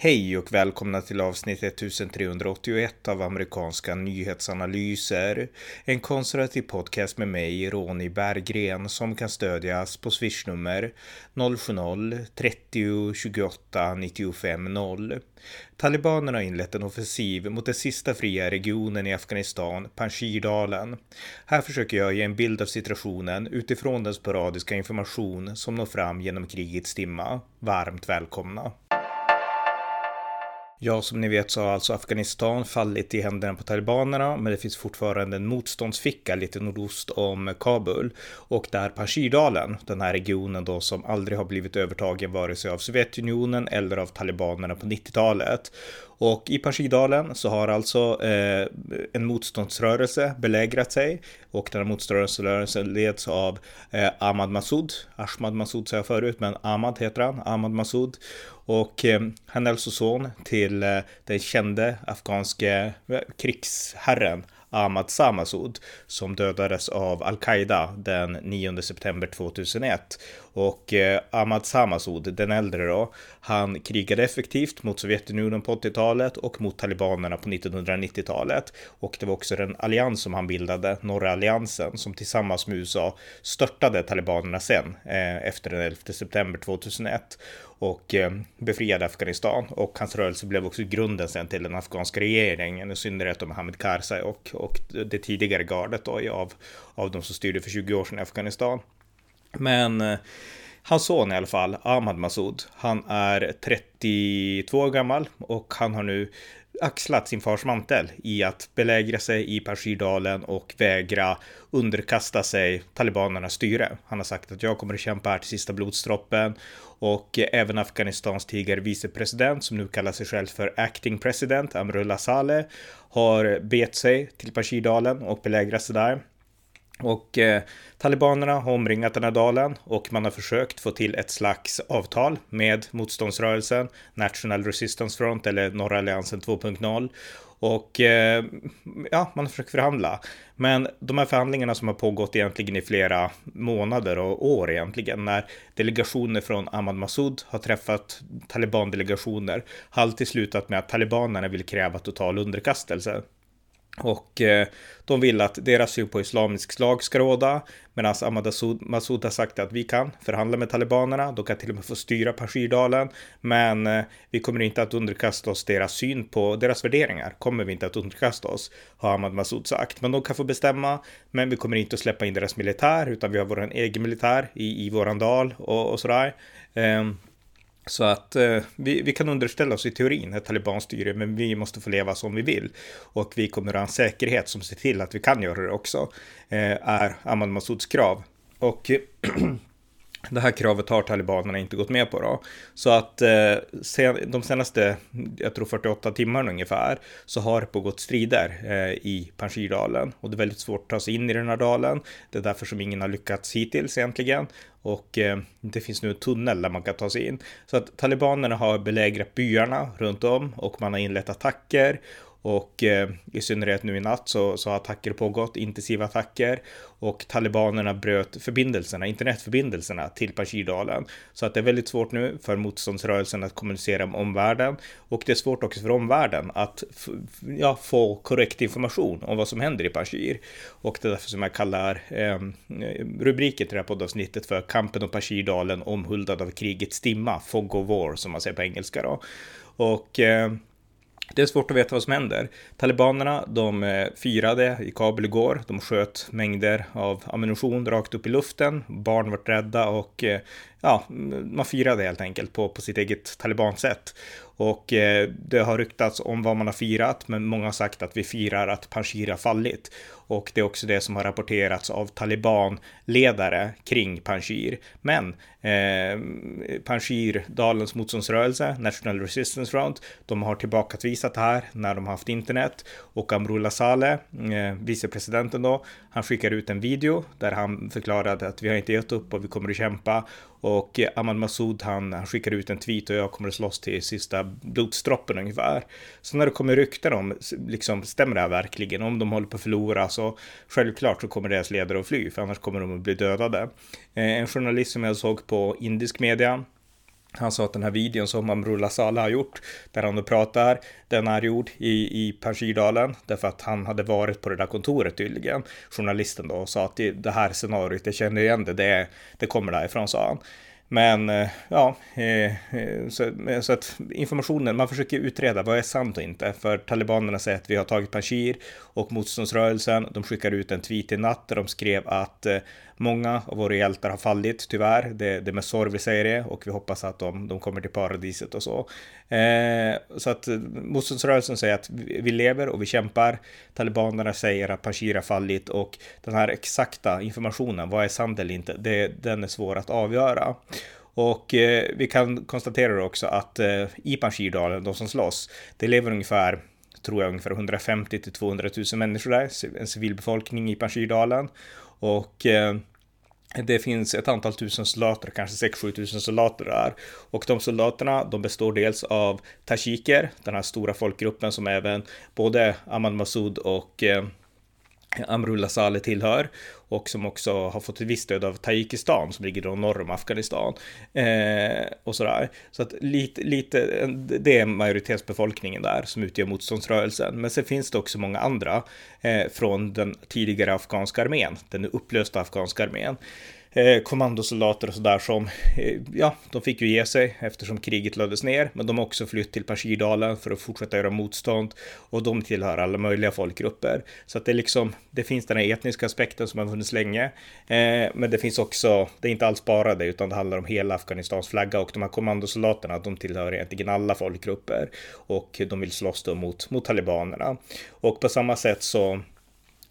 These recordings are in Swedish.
Hej och välkomna till avsnitt 1381 av amerikanska nyhetsanalyser. En konservativ podcast med mig, Ronny Berggren, som kan stödjas på swishnummer 070-30 28 95 0. Talibanerna har inlett en offensiv mot den sista fria regionen i Afghanistan, Panjshirdalen. Här försöker jag ge en bild av situationen utifrån den sporadiska information som når fram genom krigets dimma. Varmt välkomna! Ja, som ni vet så har alltså Afghanistan fallit i händerna på talibanerna, men det finns fortfarande en motståndsficka lite nordost om Kabul och där Panjshirdalen, den här regionen då som aldrig har blivit övertagen vare sig av Sovjetunionen eller av talibanerna på 90-talet. Och i Panjshirdalen så har alltså eh, en motståndsrörelse belägrat sig och den här motståndsrörelsen leds av eh, Ahmad Massoud. Ahmad Massoud sa jag förut, men Ahmad heter han, Ahmad Massoud. Och eh, han är alltså son till till eh, den kände afghanske eh, krigsherren. Ahmad Samasud som dödades av al-Qaida den 9 september 2001. Och eh, Ahmad Samasud, den äldre då, han krigade effektivt mot Sovjetunionen på 80-talet och mot talibanerna på 1990-talet. Och det var också den allians som han bildade, Norra alliansen, som tillsammans med USA störtade talibanerna sen eh, efter den 11 september 2001 och eh, befriade Afghanistan. Och hans rörelse blev också grunden sen till den afghanska regeringen, i synnerhet om Hamid Karzai och, och det tidigare gardet då, av, av de som styrde för 20 år sedan i Afghanistan. Men eh, Hans son i alla fall, Ahmad Massoud, han är 32 år gammal och han har nu axlat sin fars mantel i att belägra sig i Pashirdalen och vägra underkasta sig talibanernas styre. Han har sagt att jag kommer att kämpa här till sista blodsdroppen och även Afghanistans tidigare vicepresident som nu kallar sig själv för acting president, Amrullah Saleh, har bet sig till Pashirdalen och belägrat sig där. Och eh, talibanerna har omringat den här dalen och man har försökt få till ett slags avtal med motståndsrörelsen National Resistance Front eller Norra alliansen 2.0. Och eh, ja, man har försökt förhandla. Men de här förhandlingarna som har pågått egentligen i flera månader och år egentligen, när delegationer från Ahmad Massoud har träffat talibandelegationer, har alltid slutat med att talibanerna vill kräva total underkastelse. Och eh, de vill att deras syn på islamisk lag ska råda, medan Ahmad Massoud har sagt att vi kan förhandla med talibanerna, de kan till och med få styra Pashirdalen, men eh, vi kommer inte att underkasta oss deras syn på deras värderingar, kommer vi inte att underkasta oss, har Ahmad Massoud sagt. Men de kan få bestämma, men vi kommer inte att släppa in deras militär, utan vi har vår egen militär i, i våran dal och, och sådär. Um, så att eh, vi, vi, kan underställa oss i teorin ett talibanstyre, men vi måste få leva som vi vill. Och vi kommer att ha en säkerhet som ser till att vi kan göra det också, eh, är Ahmad Massouds krav. Och Det här kravet har talibanerna inte gått med på då. Så att eh, sen, de senaste, jag tror 48 timmarna ungefär, så har det pågått strider eh, i Panjshirdalen och det är väldigt svårt att ta sig in i den här dalen. Det är därför som ingen har lyckats hittills egentligen och eh, det finns nu en tunnel där man kan ta sig in. Så att talibanerna har belägrat byarna runt om och man har inlett attacker och eh, i synnerhet nu i natt så, så har attacker pågått, intensiva attacker. Och talibanerna bröt förbindelserna, internetförbindelserna till Pashirdalen. Så att det är väldigt svårt nu för motståndsrörelsen att kommunicera med omvärlden. Och det är svårt också för omvärlden att ja, få korrekt information om vad som händer i Pashir. Och det är därför som jag kallar eh, rubriken till det här poddavsnittet för Kampen om Pashirdalen omhuldad av krigets dimma, Fog of War som man säger på engelska då. Och eh, det är svårt att veta vad som händer. Talibanerna, de eh, firade i Kabul igår. De sköt mängder av ammunition rakt upp i luften. Barn vart rädda och eh, ja, man firade helt enkelt på, på sitt eget talibansätt. Och eh, det har ryktats om vad man har firat, men många har sagt att vi firar att Panjshir har fallit. Och det är också det som har rapporterats av talibanledare kring Panjshir. Men eh, Panjshir, Dalens motståndsrörelse, National Resistance Front, de har tillbakavisat det här när de har haft internet. Och Amrullah Saleh, eh, vicepresidenten då, han skickar ut en video där han förklarade att vi har inte gett upp och vi kommer att kämpa. Och Ahmad Massoud han, han skickar ut en tweet och jag kommer att slåss till sista blodsdroppen ungefär. Så när det kommer rykten om, liksom, stämmer det här verkligen? Om de håller på att förlora så självklart så kommer deras ledare att fly, för annars kommer de att bli dödade. Eh, en journalist som jag såg på indisk media han sa att den här videon som Amrullah Saleh har gjort, där han då pratar, den är gjord i, i Panjshirdalen, därför att han hade varit på det där kontoret tydligen, journalisten då, och sa att det, det här scenariot, jag känner igen det, det, det kommer därifrån, sa han. Men eh, ja, eh, eh, så, så, att informationen, man försöker utreda vad är sant och inte. För talibanerna säger att vi har tagit Panjshir och motståndsrörelsen, de skickar ut en tweet i natt där de skrev att många av våra hjältar har fallit, tyvärr. Det, det är med sorg vi säger det och vi hoppas att de, de kommer till paradiset och så. Eh, så att eh, motståndsrörelsen säger att vi, lever och vi kämpar. Talibanerna säger att Panjshir har fallit och den här exakta informationen, vad är sant eller inte, det, den är svår att avgöra. Och eh, vi kan konstatera också att eh, i Panjshirdalen, de som slåss, det lever ungefär tror jag ungefär 150 till 200 000 människor där, en civilbefolkning i Panjshirdalen. Och eh, det finns ett antal tusen soldater, kanske 6-7 tusen soldater där. Och de soldaterna, de består dels av tashiker, den här stora folkgruppen som även både Ahmad Massoud och eh, Amrullah Saleh tillhör och som också har fått ett visst stöd av Tajikistan som ligger då norr om Afghanistan eh, och sådär. Så att lite, lite, det är majoritetsbefolkningen där som utgör motståndsrörelsen. Men sen finns det också många andra eh, från den tidigare afghanska armén, den upplösta afghanska armén eh, kommandosoldater och sådär som, eh, ja, de fick ju ge sig eftersom kriget lades ner, men de har också flytt till Pashirdalen för att fortsätta göra motstånd. Och de tillhör alla möjliga folkgrupper. Så att det är liksom, det finns den här etniska aspekten som har funnits länge, eh, men det finns också, det är inte alls bara det, utan det handlar om hela Afghanistans flagga. Och de här kommandosoldaterna, de tillhör egentligen alla folkgrupper. Och de vill slåss då mot, mot talibanerna. Och på samma sätt så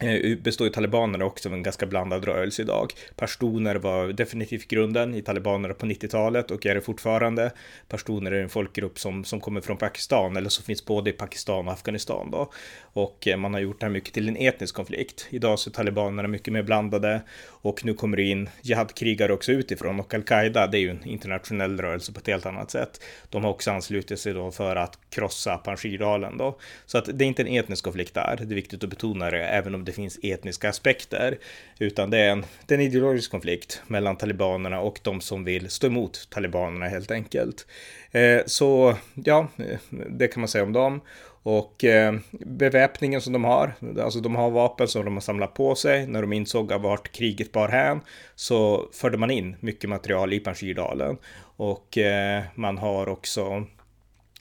Eh, består ju talibanerna också av en ganska blandad rörelse idag. Pashtuner var definitivt grunden i talibanerna på 90-talet och är det fortfarande. Pashtuner är en folkgrupp som, som kommer från Pakistan eller som finns både i Pakistan och Afghanistan då. Och eh, man har gjort det här mycket till en etnisk konflikt. Idag så är talibanerna mycket mer blandade och nu kommer det in jihadkrigare också utifrån och al-Qaida, det är ju en internationell rörelse på ett helt annat sätt. De har också anslutit sig då för att krossa Panjshirdalen då. Så att det är inte en etnisk konflikt där, det är viktigt att betona det, även om det finns etniska aspekter, utan det är en, det är en ideologisk konflikt mellan talibanerna och de som vill stå emot talibanerna helt enkelt. Eh, så ja, eh, det kan man säga om dem. Och eh, beväpningen som de har, alltså de har vapen som de har samlat på sig. När de insåg vart kriget bar hän så förde man in mycket material i Panjshirdalen. Och eh, man har också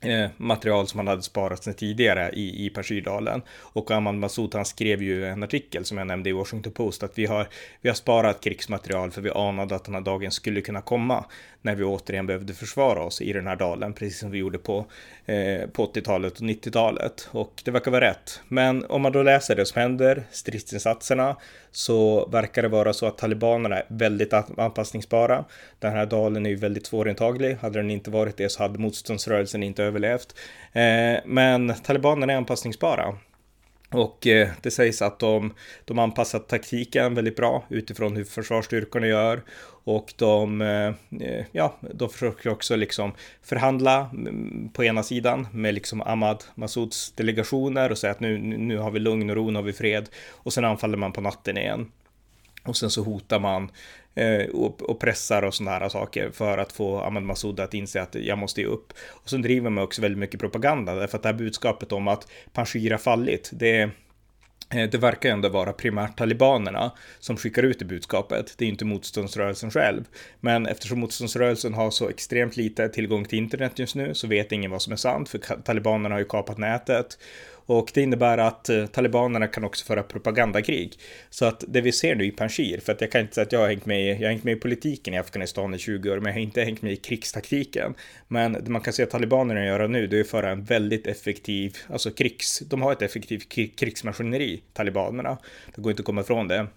Eh, material som han hade sparat sedan tidigare i, i persydalen Och Ahmad Massoud han skrev ju en artikel som jag nämnde i Washington Post att vi har, vi har sparat krigsmaterial för vi anade att den här dagen skulle kunna komma när vi återigen behövde försvara oss i den här dalen, precis som vi gjorde på, eh, på 80-talet och 90-talet. Och det verkar vara rätt. Men om man då läser det som händer, stridsinsatserna, så verkar det vara så att talibanerna är väldigt anpassningsbara. Den här dalen är ju väldigt svårintaglig. Hade den inte varit det så hade motståndsrörelsen inte överlevt. Eh, men talibanerna är anpassningsbara. Och eh, det sägs att de, de anpassat taktiken väldigt bra utifrån hur försvarsstyrkorna gör. Och de, eh, ja, de försöker också liksom förhandla mm, på ena sidan med liksom Ahmad Masouds delegationer och säga att nu, nu har vi lugn och ro, nu har vi fred. Och sen anfaller man på natten igen. Och sen så hotar man eh, och, och, pressar och sådana här saker för att få Ahmed Massoud att inse att jag måste ge upp. Och sen driver man också väldigt mycket propaganda därför att det här budskapet om att Panjshir har fallit, det eh, det verkar ändå vara primärt talibanerna som skickar ut det budskapet. Det är inte motståndsrörelsen själv. Men eftersom motståndsrörelsen har så extremt lite tillgång till internet just nu så vet ingen vad som är sant, för talibanerna har ju kapat nätet. Och det innebär att eh, talibanerna kan också föra propagandakrig. Så att det vi ser nu i Panjshir, för att jag kan inte säga att jag har hängt med, jag har hängt med i politiken i Afghanistan i 20 år, men jag har inte hängt med i krigstaktiken. Men det man kan se att talibanerna gör nu, det är att föra en väldigt effektiv, alltså krigs, de har ett effektivt krigsmaskineri, talibanerna. Det går inte att komma ifrån det.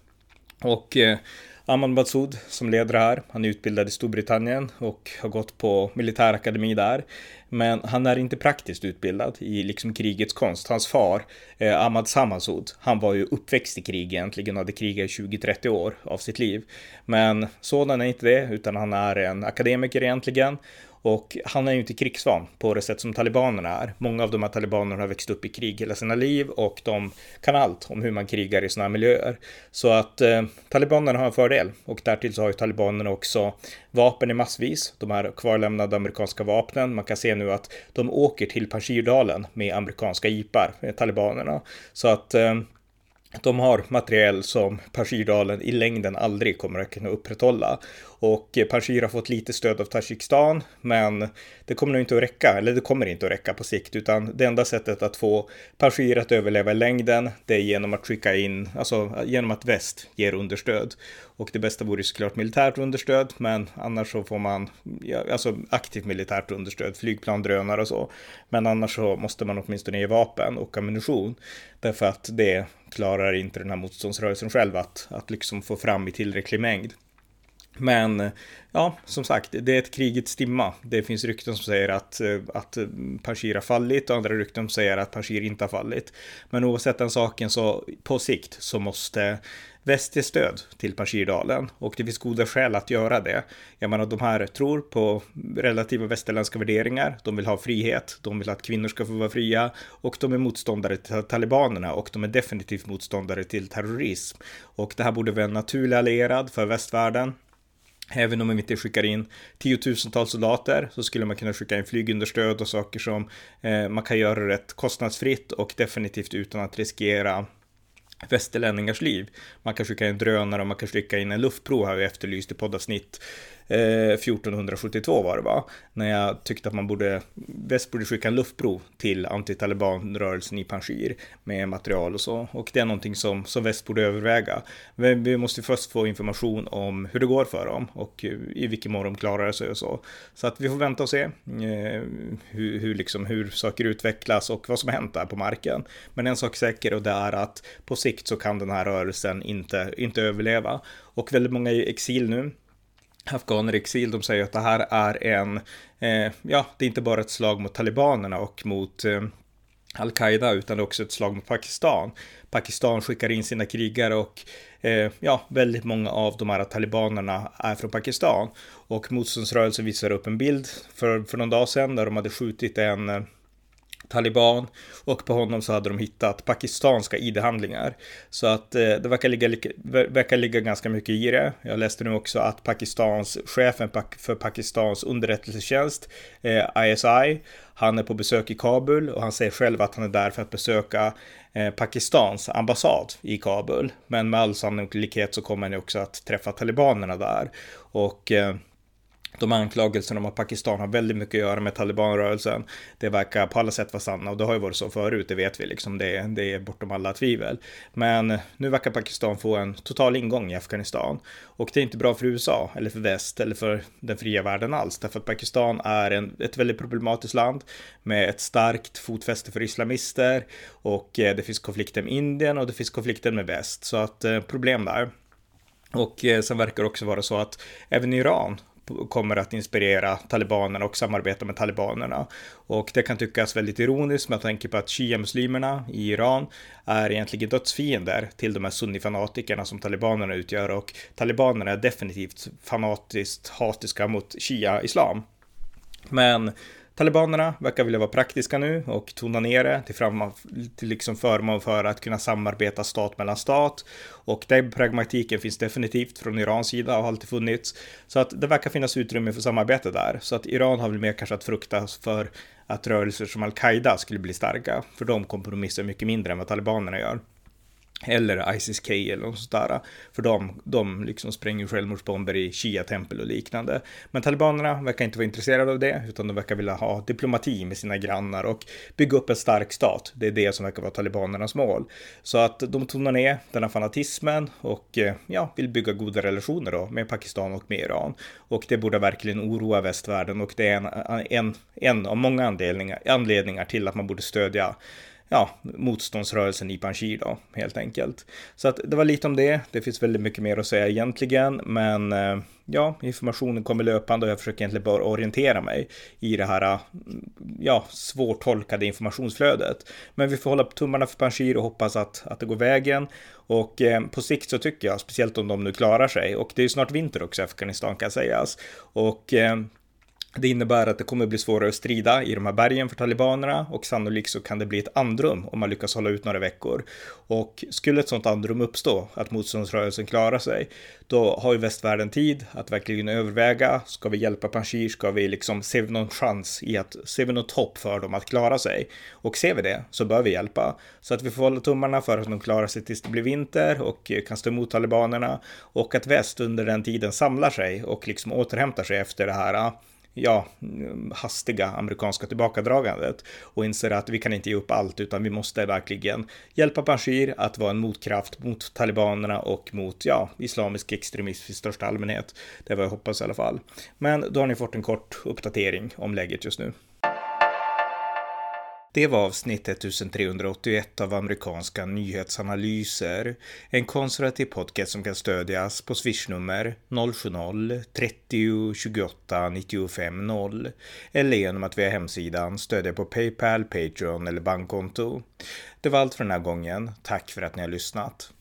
Och eh, Ahmad Massoud som leder här. Han är utbildad i Storbritannien och har gått på militärakademi där. Men han är inte praktiskt utbildad i liksom krigets konst. Hans far, eh, Ahmad Samasoud, han var ju uppväxt i krig egentligen, och hade krigat i 20-30 år av sitt liv. Men sådan är inte det, utan han är en akademiker egentligen och han är ju inte krigsvan på det sätt som talibanerna är. Många av de här talibanerna har växt upp i krig hela sina liv och de kan allt om hur man krigar i sådana här miljöer. Så att eh, talibanerna har en fördel och därtill så har ju talibanerna också vapen i massvis. De här kvarlämnade amerikanska vapnen. Man kan se nu att de åker till Panjshirdalen med amerikanska jeepar, talibanerna. Så att eh, de har materiell som Pashirdalen i längden aldrig kommer att kunna upprätthålla. Och Panjshir har fått lite stöd av Tadzjikistan, men det kommer nog inte att räcka, eller det kommer inte att räcka på sikt, utan det enda sättet att få Panjshir att överleva i längden, det är genom att skicka in, alltså genom att väst ger understöd. Och det bästa vore såklart militärt understöd, men annars så får man, ja, alltså aktivt militärt understöd, flygplan, drönare och så. Men annars så måste man åtminstone ge vapen och ammunition, därför att det klarar inte den här motståndsrörelsen själv att, att liksom få fram i tillräcklig mängd. Men ja, som sagt, det är ett krigets stimma. Det finns rykten som säger att, eh, att eh, Panshir har fallit och andra rykten som säger att Panshir inte har fallit. Men oavsett den saken så på sikt så måste väst ge stöd till Panshirdalen och det finns goda skäl att göra det. Jag menar, de här tror på relativa västerländska värderingar. De vill ha frihet, de vill att kvinnor ska få vara fria och de är motståndare till talibanerna och de är definitivt motståndare till terrorism. Och det här borde vara en naturlig allierad för västvärlden. Även om man inte skickar in tiotusentals soldater så skulle man kunna skicka in flygunderstöd och saker som eh, man kan göra rätt kostnadsfritt och definitivt utan att riskera västerlänningars liv. Man kan skicka in drönare och man kan skicka in en luftprov har vi efterlyst i poddavsnitt Eh, 1472 var det va? När jag tyckte att man borde, väst borde skicka en luftprov till antitalibanrörelsen i Panjshir med material och så. Och det är någonting som, som väst borde överväga. Men vi måste först få information om hur det går för dem och eh, i vilken mån de klarar sig och så. Så att vi får vänta och se eh, hur, hur, liksom, hur saker utvecklas och vad som har hänt där på marken. Men en sak är säker och det är att på sikt så kan den här rörelsen inte, inte överleva. Och väldigt många är i exil nu afghaner i exil, de säger att det här är en, eh, ja, det är inte bara ett slag mot talibanerna och mot eh, al-Qaida utan det är också ett slag mot Pakistan. Pakistan skickar in sina krigare och eh, ja, väldigt många av de här talibanerna är från Pakistan. Och motståndsrörelsen visar upp en bild för, för någon dag sedan där de hade skjutit en eh, taliban och på honom så hade de hittat pakistanska ID-handlingar. Så att eh, det verkar ligga, verkar ligga ganska mycket i det. Jag läste nu också att Pakistans chefen för Pakistans underrättelsetjänst, eh, ISI, han är på besök i Kabul och han säger själv att han är där för att besöka eh, Pakistans ambassad i Kabul. Men med all sannolikhet så kommer han också att träffa talibanerna där. Och eh, de anklagelserna om att Pakistan har väldigt mycket att göra med talibanrörelsen, det verkar på alla sätt vara sanna. Och det har ju varit så förut, det vet vi liksom, det, det är bortom alla tvivel. Men nu verkar Pakistan få en total ingång i Afghanistan. Och det är inte bra för USA eller för väst eller för den fria världen alls, därför att Pakistan är en, ett väldigt problematiskt land med ett starkt fotfäste för islamister. Och eh, det finns konflikter med Indien och det finns konflikter med väst, så att eh, problem där. Och eh, sen verkar det också vara så att även Iran kommer att inspirera talibanerna och samarbeta med talibanerna. Och det kan tyckas väldigt ironiskt med tanke på att shia-muslimerna i Iran är egentligen dödsfiender till de här sunnifanatikerna som talibanerna utgör och talibanerna är definitivt fanatiskt hatiska mot shia-islam. Men Talibanerna verkar vilja vara praktiska nu och tona ner det till, fram, till liksom förmån för att kunna samarbeta stat mellan stat. Och den pragmatiken finns definitivt från Irans sida och har alltid funnits. Så att det verkar finnas utrymme för samarbete där. Så att Iran har väl mer kanske att frukta för att rörelser som al-Qaida skulle bli starka. För de kompromissar mycket mindre än vad talibanerna gör eller ISIS-K eller något sånt där. För de, de liksom spränger självmordsbomber i Shia-tempel och liknande. Men talibanerna verkar inte vara intresserade av det, utan de verkar vilja ha diplomati med sina grannar och bygga upp en stark stat. Det är det som verkar vara talibanernas mål. Så att de tonar ner den här fanatismen och eh, ja, vill bygga goda relationer då med Pakistan och med Iran. Och det borde verkligen oroa västvärlden och det är en, en, en av många anledningar, anledningar till att man borde stödja ja, motståndsrörelsen i Panjshir då, helt enkelt. Så att det var lite om det. Det finns väldigt mycket mer att säga egentligen, men eh, ja, informationen kommer löpande och jag försöker egentligen bara orientera mig i det här, eh, ja, svårtolkade informationsflödet. Men vi får hålla tummarna för Panjshir och hoppas att, att det går vägen. Och eh, på sikt så tycker jag, speciellt om de nu klarar sig, och det är ju snart vinter också i Afghanistan kan sägas. Och eh, det innebär att det kommer bli svårare att strida i de här bergen för talibanerna och sannolikt så kan det bli ett andrum om man lyckas hålla ut några veckor. Och skulle ett sådant andrum uppstå, att motståndsrörelsen klarar sig, då har ju västvärlden tid att verkligen överväga, ska vi hjälpa Panjshir, ska vi liksom, ser vi någon chans i att, ser vi något hopp för dem att klara sig? Och ser vi det så bör vi hjälpa. Så att vi får hålla tummarna för att de klarar sig tills det blir vinter och eh, kan stå emot talibanerna och att väst under den tiden samlar sig och liksom återhämtar sig efter det här eh, ja, hastiga amerikanska tillbakadragandet och inser att vi kan inte ge upp allt utan vi måste verkligen hjälpa Bashir att vara en motkraft mot talibanerna och mot, ja, islamisk extremism i största allmänhet. Det är vad jag hoppas i alla fall. Men då har ni fått en kort uppdatering om läget just nu. Det var avsnitt 1381 av amerikanska nyhetsanalyser. En konservativ podcast som kan stödjas på swishnummer 070-30 28 95 0 eller genom att via hemsidan stödja på Paypal, Patreon eller bankkonto. Det var allt för den här gången. Tack för att ni har lyssnat.